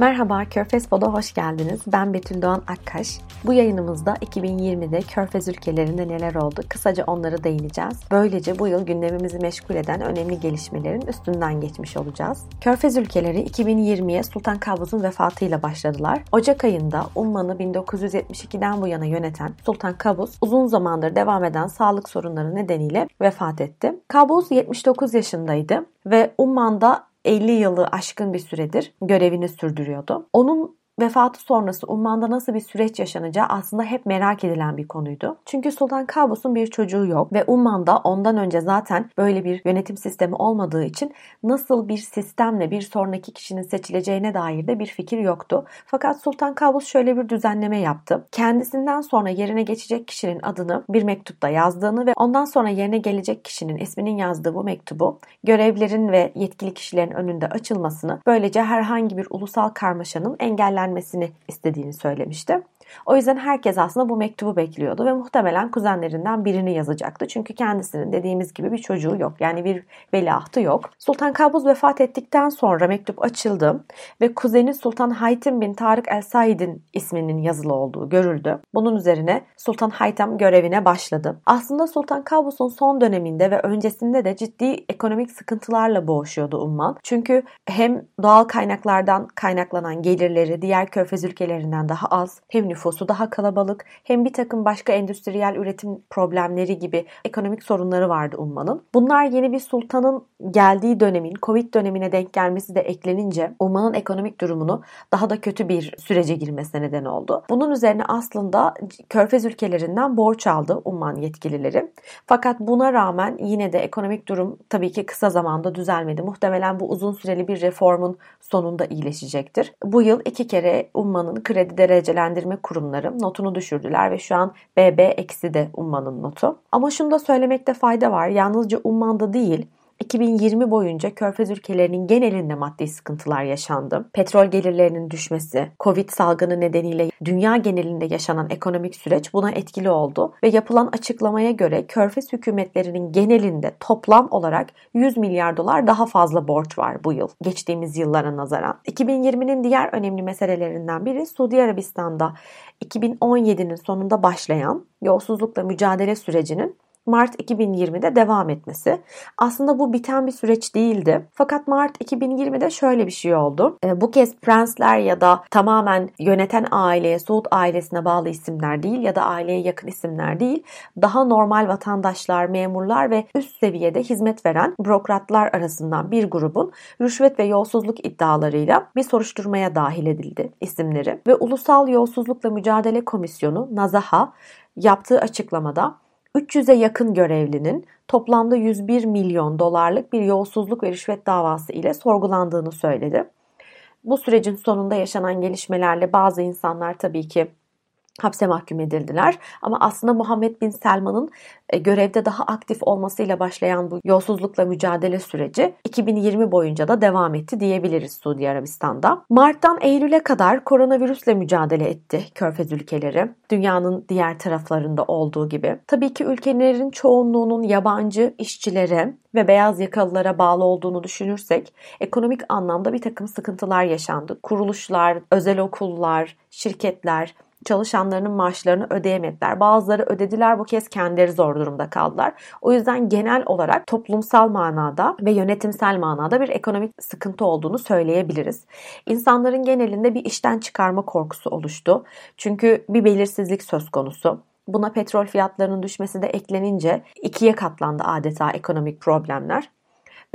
Merhaba, Körfez Pod'a hoş geldiniz. Ben Betül Doğan Akkaş. Bu yayınımızda 2020'de Körfez ülkelerinde neler oldu kısaca onları değineceğiz. Böylece bu yıl gündemimizi meşgul eden önemli gelişmelerin üstünden geçmiş olacağız. Körfez ülkeleri 2020'ye Sultan Kabus'un vefatıyla başladılar. Ocak ayında Umman'ı 1972'den bu yana yöneten Sultan Kabus uzun zamandır devam eden sağlık sorunları nedeniyle vefat etti. Kabus 79 yaşındaydı ve Umman'da 50 yılı aşkın bir süredir görevini sürdürüyordu. Onun vefatı sonrası Umman'da nasıl bir süreç yaşanacağı aslında hep merak edilen bir konuydu. Çünkü Sultan Kabus'un bir çocuğu yok ve Umman'da ondan önce zaten böyle bir yönetim sistemi olmadığı için nasıl bir sistemle bir sonraki kişinin seçileceğine dair de bir fikir yoktu. Fakat Sultan Kabus şöyle bir düzenleme yaptı. Kendisinden sonra yerine geçecek kişinin adını bir mektupta yazdığını ve ondan sonra yerine gelecek kişinin isminin yazdığı bu mektubu görevlerin ve yetkili kişilerin önünde açılmasını böylece herhangi bir ulusal karmaşanın engellenmesini vermesini istediğini söylemişti. O yüzden herkes aslında bu mektubu bekliyordu ve muhtemelen kuzenlerinden birini yazacaktı. Çünkü kendisinin dediğimiz gibi bir çocuğu yok. Yani bir veliahtı yok. Sultan Kabuz vefat ettikten sonra mektup açıldı ve kuzeni Sultan Haytim bin Tarık El Said'in isminin yazılı olduğu görüldü. Bunun üzerine Sultan Haytem görevine başladı. Aslında Sultan Kabus'un son döneminde ve öncesinde de ciddi ekonomik sıkıntılarla boğuşuyordu Umman. Çünkü hem doğal kaynaklardan kaynaklanan gelirleri diğer körfez ülkelerinden daha az hem nüfus nüfusu daha kalabalık hem bir takım başka endüstriyel üretim problemleri gibi ekonomik sorunları vardı Umman'ın. Bunlar yeni bir sultanın geldiği dönemin Covid dönemine denk gelmesi de eklenince Umman'ın ekonomik durumunu daha da kötü bir sürece girmesine neden oldu. Bunun üzerine aslında Körfez ülkelerinden borç aldı Umman yetkilileri. Fakat buna rağmen yine de ekonomik durum tabii ki kısa zamanda düzelmedi. Muhtemelen bu uzun süreli bir reformun sonunda iyileşecektir. Bu yıl iki kere Umman'ın kredi derecelendirme kurumları notunu düşürdüler ve şu an BB eksi de Umman'ın notu. Ama şunu da söylemekte fayda var. Yalnızca Umman'da değil 2020 boyunca Körfez ülkelerinin genelinde maddi sıkıntılar yaşandı. Petrol gelirlerinin düşmesi, Covid salgını nedeniyle dünya genelinde yaşanan ekonomik süreç buna etkili oldu ve yapılan açıklamaya göre Körfez hükümetlerinin genelinde toplam olarak 100 milyar dolar daha fazla borç var bu yıl geçtiğimiz yıllara nazaran. 2020'nin diğer önemli meselelerinden biri Suudi Arabistan'da 2017'nin sonunda başlayan yolsuzlukla mücadele sürecinin Mart 2020'de devam etmesi. Aslında bu biten bir süreç değildi. Fakat Mart 2020'de şöyle bir şey oldu. E, bu kez prensler ya da tamamen yöneten aileye, Suud ailesine bağlı isimler değil ya da aileye yakın isimler değil. Daha normal vatandaşlar, memurlar ve üst seviyede hizmet veren bürokratlar arasından bir grubun rüşvet ve yolsuzluk iddialarıyla bir soruşturmaya dahil edildi isimleri. Ve Ulusal Yolsuzlukla Mücadele Komisyonu Nazaha yaptığı açıklamada 300'e yakın görevlinin toplamda 101 milyon dolarlık bir yolsuzluk ve rüşvet davası ile sorgulandığını söyledi. Bu sürecin sonunda yaşanan gelişmelerle bazı insanlar tabii ki hapse mahkum edildiler. Ama aslında Muhammed Bin Selman'ın e, görevde daha aktif olmasıyla başlayan bu yolsuzlukla mücadele süreci 2020 boyunca da devam etti diyebiliriz Suudi Arabistan'da. Mart'tan Eylül'e kadar koronavirüsle mücadele etti Körfez ülkeleri. Dünyanın diğer taraflarında olduğu gibi. Tabii ki ülkelerin çoğunluğunun yabancı işçilere ve beyaz yakalılara bağlı olduğunu düşünürsek ekonomik anlamda bir takım sıkıntılar yaşandı. Kuruluşlar, özel okullar, şirketler çalışanlarının maaşlarını ödeyemediler. Bazıları ödediler bu kez kendileri zor durumda kaldılar. O yüzden genel olarak toplumsal manada ve yönetimsel manada bir ekonomik sıkıntı olduğunu söyleyebiliriz. İnsanların genelinde bir işten çıkarma korkusu oluştu. Çünkü bir belirsizlik söz konusu. Buna petrol fiyatlarının düşmesi de eklenince ikiye katlandı adeta ekonomik problemler.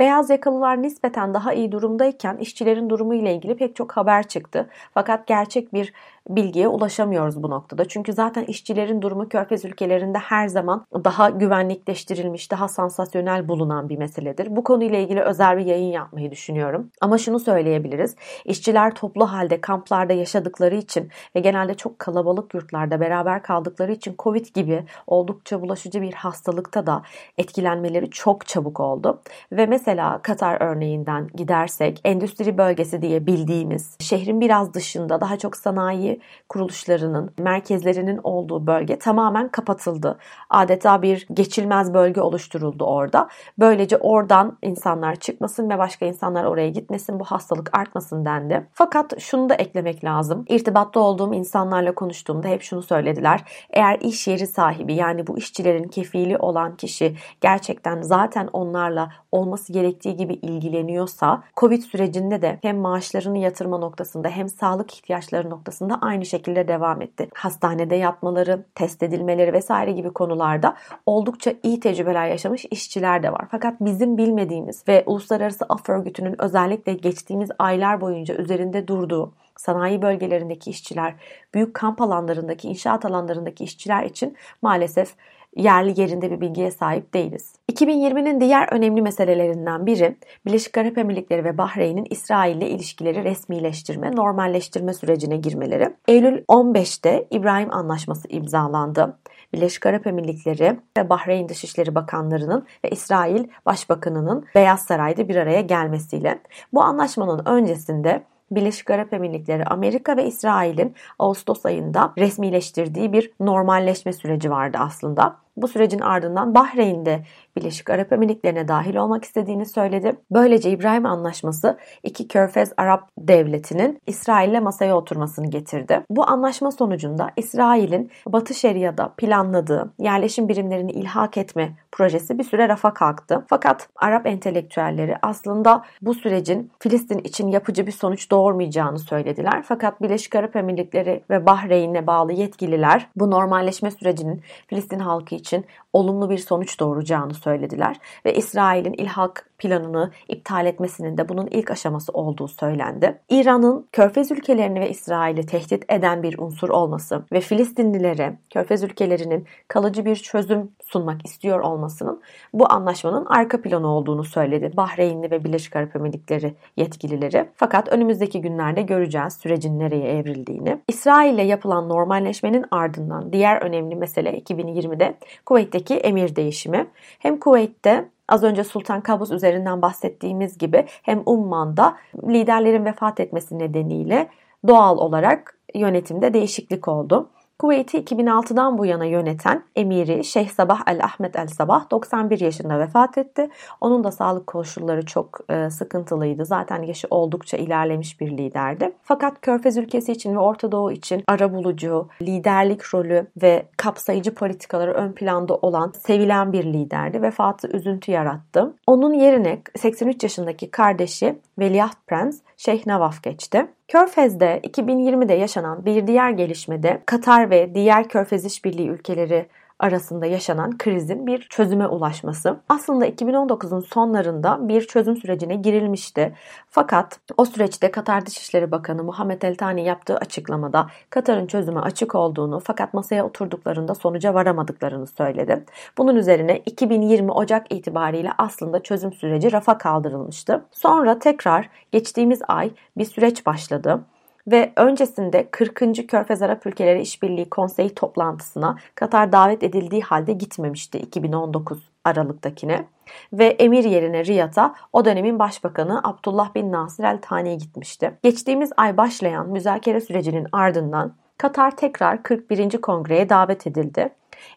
Beyaz yakalılar nispeten daha iyi durumdayken işçilerin durumu ile ilgili pek çok haber çıktı. Fakat gerçek bir bilgiye ulaşamıyoruz bu noktada. Çünkü zaten işçilerin durumu Körfez ülkelerinde her zaman daha güvenlikleştirilmiş, daha sansasyonel bulunan bir meseledir. Bu konuyla ilgili özel bir yayın yapmayı düşünüyorum. Ama şunu söyleyebiliriz. İşçiler toplu halde kamplarda yaşadıkları için ve genelde çok kalabalık yurtlarda beraber kaldıkları için Covid gibi oldukça bulaşıcı bir hastalıkta da etkilenmeleri çok çabuk oldu. Ve mesela Katar örneğinden gidersek endüstri bölgesi diye bildiğimiz şehrin biraz dışında daha çok sanayi kuruluşlarının merkezlerinin olduğu bölge tamamen kapatıldı. Adeta bir geçilmez bölge oluşturuldu orada. Böylece oradan insanlar çıkmasın ve başka insanlar oraya gitmesin bu hastalık artmasın dendi. Fakat şunu da eklemek lazım. İrtibatta olduğum insanlarla konuştuğumda hep şunu söylediler. Eğer iş yeri sahibi yani bu işçilerin kefili olan kişi gerçekten zaten onlarla olması gerektiği gibi ilgileniyorsa Covid sürecinde de hem maaşlarını yatırma noktasında hem sağlık ihtiyaçları noktasında aynı şekilde devam etti. Hastanede yatmaları, test edilmeleri vesaire gibi konularda oldukça iyi tecrübeler yaşamış işçiler de var. Fakat bizim bilmediğimiz ve Uluslararası Af Örgütü'nün özellikle geçtiğimiz aylar boyunca üzerinde durduğu sanayi bölgelerindeki işçiler, büyük kamp alanlarındaki, inşaat alanlarındaki işçiler için maalesef yerli yerinde bir bilgiye sahip değiliz. 2020'nin diğer önemli meselelerinden biri Birleşik Arap Emirlikleri ve Bahreyn'in İsrail ile ilişkileri resmileştirme, normalleştirme sürecine girmeleri. Eylül 15'te İbrahim Anlaşması imzalandı. Birleşik Arap Emirlikleri ve Bahreyn Dışişleri Bakanlarının ve İsrail Başbakanı'nın Beyaz Saray'da bir araya gelmesiyle. Bu anlaşmanın öncesinde Birleşik Arap Emirlikleri, Amerika ve İsrail'in Ağustos ayında resmileştirdiği bir normalleşme süreci vardı aslında. Bu sürecin ardından Bahreyn'de Birleşik Arap Emirlikleri'ne dahil olmak istediğini söyledi. Böylece İbrahim Anlaşması iki Körfez Arap devletinin İsrail'le masaya oturmasını getirdi. Bu anlaşma sonucunda İsrail'in Batı Şeria'da planladığı yerleşim birimlerini ilhak etme projesi bir süre rafa kalktı. Fakat Arap entelektüelleri aslında bu sürecin Filistin için yapıcı bir sonuç doğurmayacağını söylediler. Fakat Birleşik Arap Emirlikleri ve Bahreyn'e bağlı yetkililer bu normalleşme sürecinin Filistin halkı için olumlu bir sonuç doğuracağını söylediler ve İsrail'in ilhak planını iptal etmesinin de bunun ilk aşaması olduğu söylendi. İran'ın Körfez ülkelerini ve İsrail'i tehdit eden bir unsur olması ve Filistinlilere Körfez ülkelerinin kalıcı bir çözüm sunmak istiyor olmasının bu anlaşmanın arka planı olduğunu söyledi Bahreynli ve Birleşik Arap Emirlikleri yetkilileri. Fakat önümüzdeki günlerde göreceğiz sürecin nereye evrildiğini. İsrail ile yapılan normalleşmenin ardından diğer önemli mesele 2020'de Kuveyt'teki emir değişimi. Hem Kuveyt'te Az önce Sultan Kabus üzerinden bahsettiğimiz gibi hem Umman'da liderlerin vefat etmesi nedeniyle doğal olarak yönetimde değişiklik oldu. Kuveyt'i 2006'dan bu yana yöneten emiri Şeyh Sabah El Ahmet El Sabah 91 yaşında vefat etti. Onun da sağlık koşulları çok e, sıkıntılıydı. Zaten yaşı oldukça ilerlemiş bir liderdi. Fakat Körfez ülkesi için ve Orta Doğu için arabulucu, liderlik rolü ve kapsayıcı politikaları ön planda olan sevilen bir liderdi. Vefatı üzüntü yarattı. Onun yerine 83 yaşındaki kardeşi Veliaht Prens Şeyh Navaf geçti. Körfez'de 2020'de yaşanan bir diğer gelişmede Katar ve diğer Körfez İşbirliği ülkeleri arasında yaşanan krizin bir çözüme ulaşması. Aslında 2019'un sonlarında bir çözüm sürecine girilmişti. Fakat o süreçte Katar Dışişleri Bakanı Muhammed El Tani yaptığı açıklamada Katar'ın çözüme açık olduğunu fakat masaya oturduklarında sonuca varamadıklarını söyledi. Bunun üzerine 2020 Ocak itibariyle aslında çözüm süreci rafa kaldırılmıştı. Sonra tekrar geçtiğimiz ay bir süreç başladı ve öncesinde 40. Körfez Arap Ülkeleri İşbirliği Konseyi toplantısına Katar davet edildiği halde gitmemişti 2019 Aralık'takine ve emir yerine Riyad'a o dönemin başbakanı Abdullah bin Nasir El Tani gitmişti. Geçtiğimiz ay başlayan müzakere sürecinin ardından Katar tekrar 41. Kongreye davet edildi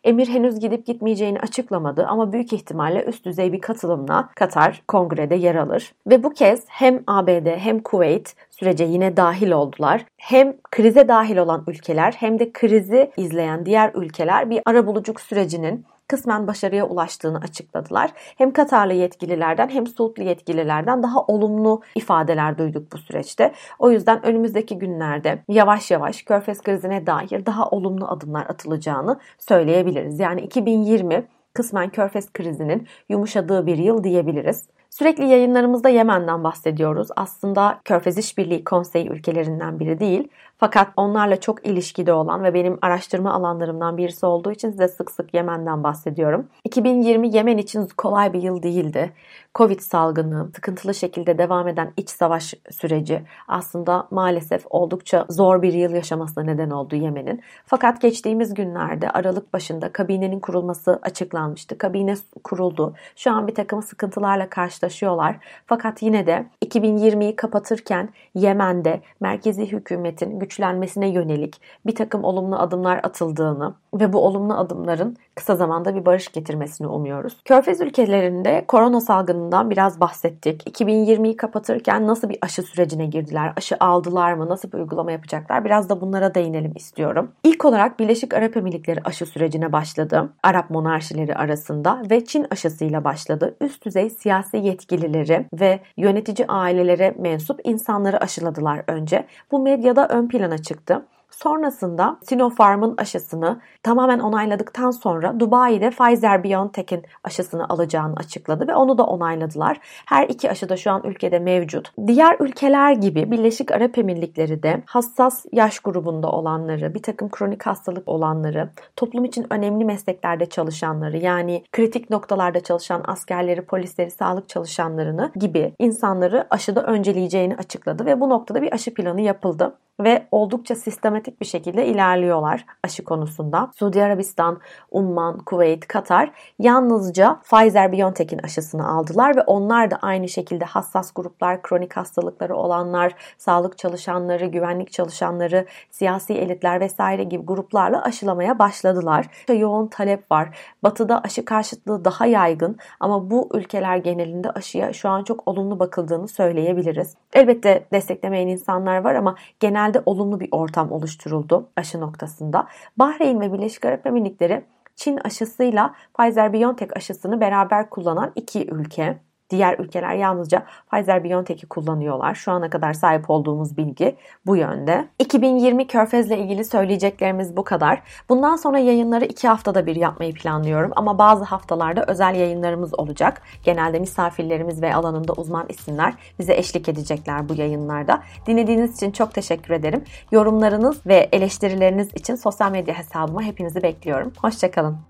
Emir henüz gidip gitmeyeceğini açıklamadı ama büyük ihtimalle üst düzey bir katılımla Katar kongrede yer alır. Ve bu kez hem ABD hem Kuveyt sürece yine dahil oldular. Hem krize dahil olan ülkeler hem de krizi izleyen diğer ülkeler bir arabuluculuk sürecinin kısmen başarıya ulaştığını açıkladılar. Hem Katarlı yetkililerden hem Suudlu yetkililerden daha olumlu ifadeler duyduk bu süreçte. O yüzden önümüzdeki günlerde yavaş yavaş Körfez krizine dair daha olumlu adımlar atılacağını söyleyebiliriz. Yani 2020 kısmen Körfez krizinin yumuşadığı bir yıl diyebiliriz. Sürekli yayınlarımızda Yemen'den bahsediyoruz. Aslında Körfez İşbirliği Konseyi ülkelerinden biri değil. Fakat onlarla çok ilişkide olan ve benim araştırma alanlarımdan birisi olduğu için size sık sık Yemen'den bahsediyorum. 2020 Yemen için kolay bir yıl değildi. Covid salgını, sıkıntılı şekilde devam eden iç savaş süreci aslında maalesef oldukça zor bir yıl yaşamasına neden oldu Yemen'in. Fakat geçtiğimiz günlerde Aralık başında kabinenin kurulması açıklanmıştı. Kabine kuruldu. Şu an bir takım sıkıntılarla karşılaşıyorlar. Fakat yine de 2020'yi kapatırken Yemen'de merkezi hükümetin güçlenmesine yönelik bir takım olumlu adımlar atıldığını ve bu olumlu adımların kısa zamanda bir barış getirmesini umuyoruz. Körfez ülkelerinde korona salgınından biraz bahsettik. 2020'yi kapatırken nasıl bir aşı sürecine girdiler? Aşı aldılar mı? Nasıl bir uygulama yapacaklar? Biraz da bunlara değinelim istiyorum. İlk olarak Birleşik Arap Emirlikleri aşı sürecine başladı. Arap monarşileri arasında ve Çin aşısıyla başladı. Üst düzey siyasi yetkilileri ve yönetici ailelere mensup insanları aşıladılar önce. Bu medyada ön plana çıktı. Sonrasında Sinopharm'ın aşısını tamamen onayladıktan sonra Dubai'de Pfizer-BioNTech'in aşısını alacağını açıkladı ve onu da onayladılar. Her iki aşı da şu an ülkede mevcut. Diğer ülkeler gibi Birleşik Arap Emirlikleri de hassas yaş grubunda olanları, bir takım kronik hastalık olanları, toplum için önemli mesleklerde çalışanları yani kritik noktalarda çalışan askerleri, polisleri, sağlık çalışanlarını gibi insanları aşıda önceleyeceğini açıkladı ve bu noktada bir aşı planı yapıldı ve oldukça sistematik bir şekilde ilerliyorlar aşı konusunda. Suudi Arabistan, Umman, Kuveyt, Katar yalnızca Pfizer-BioNTech'in aşısını aldılar ve onlar da aynı şekilde hassas gruplar, kronik hastalıkları olanlar, sağlık çalışanları, güvenlik çalışanları, siyasi elitler vesaire gibi gruplarla aşılamaya başladılar. Yoğun talep var. Batı'da aşı karşıtlığı daha yaygın ama bu ülkeler genelinde aşıya şu an çok olumlu bakıldığını söyleyebiliriz. Elbette desteklemeyen insanlar var ama genel genelde olumlu bir ortam oluşturuldu aşı noktasında. Bahreyn ve Birleşik Arap Emirlikleri Çin aşısıyla Pfizer-BioNTech aşısını beraber kullanan iki ülke. Diğer ülkeler yalnızca Pfizer-BioNTech'i kullanıyorlar. Şu ana kadar sahip olduğumuz bilgi bu yönde. 2020 Körfez'le ilgili söyleyeceklerimiz bu kadar. Bundan sonra yayınları iki haftada bir yapmayı planlıyorum ama bazı haftalarda özel yayınlarımız olacak. Genelde misafirlerimiz ve alanında uzman isimler bize eşlik edecekler bu yayınlarda. Dinlediğiniz için çok teşekkür ederim. Yorumlarınız ve eleştirileriniz için sosyal medya hesabıma hepinizi bekliyorum. Hoşçakalın.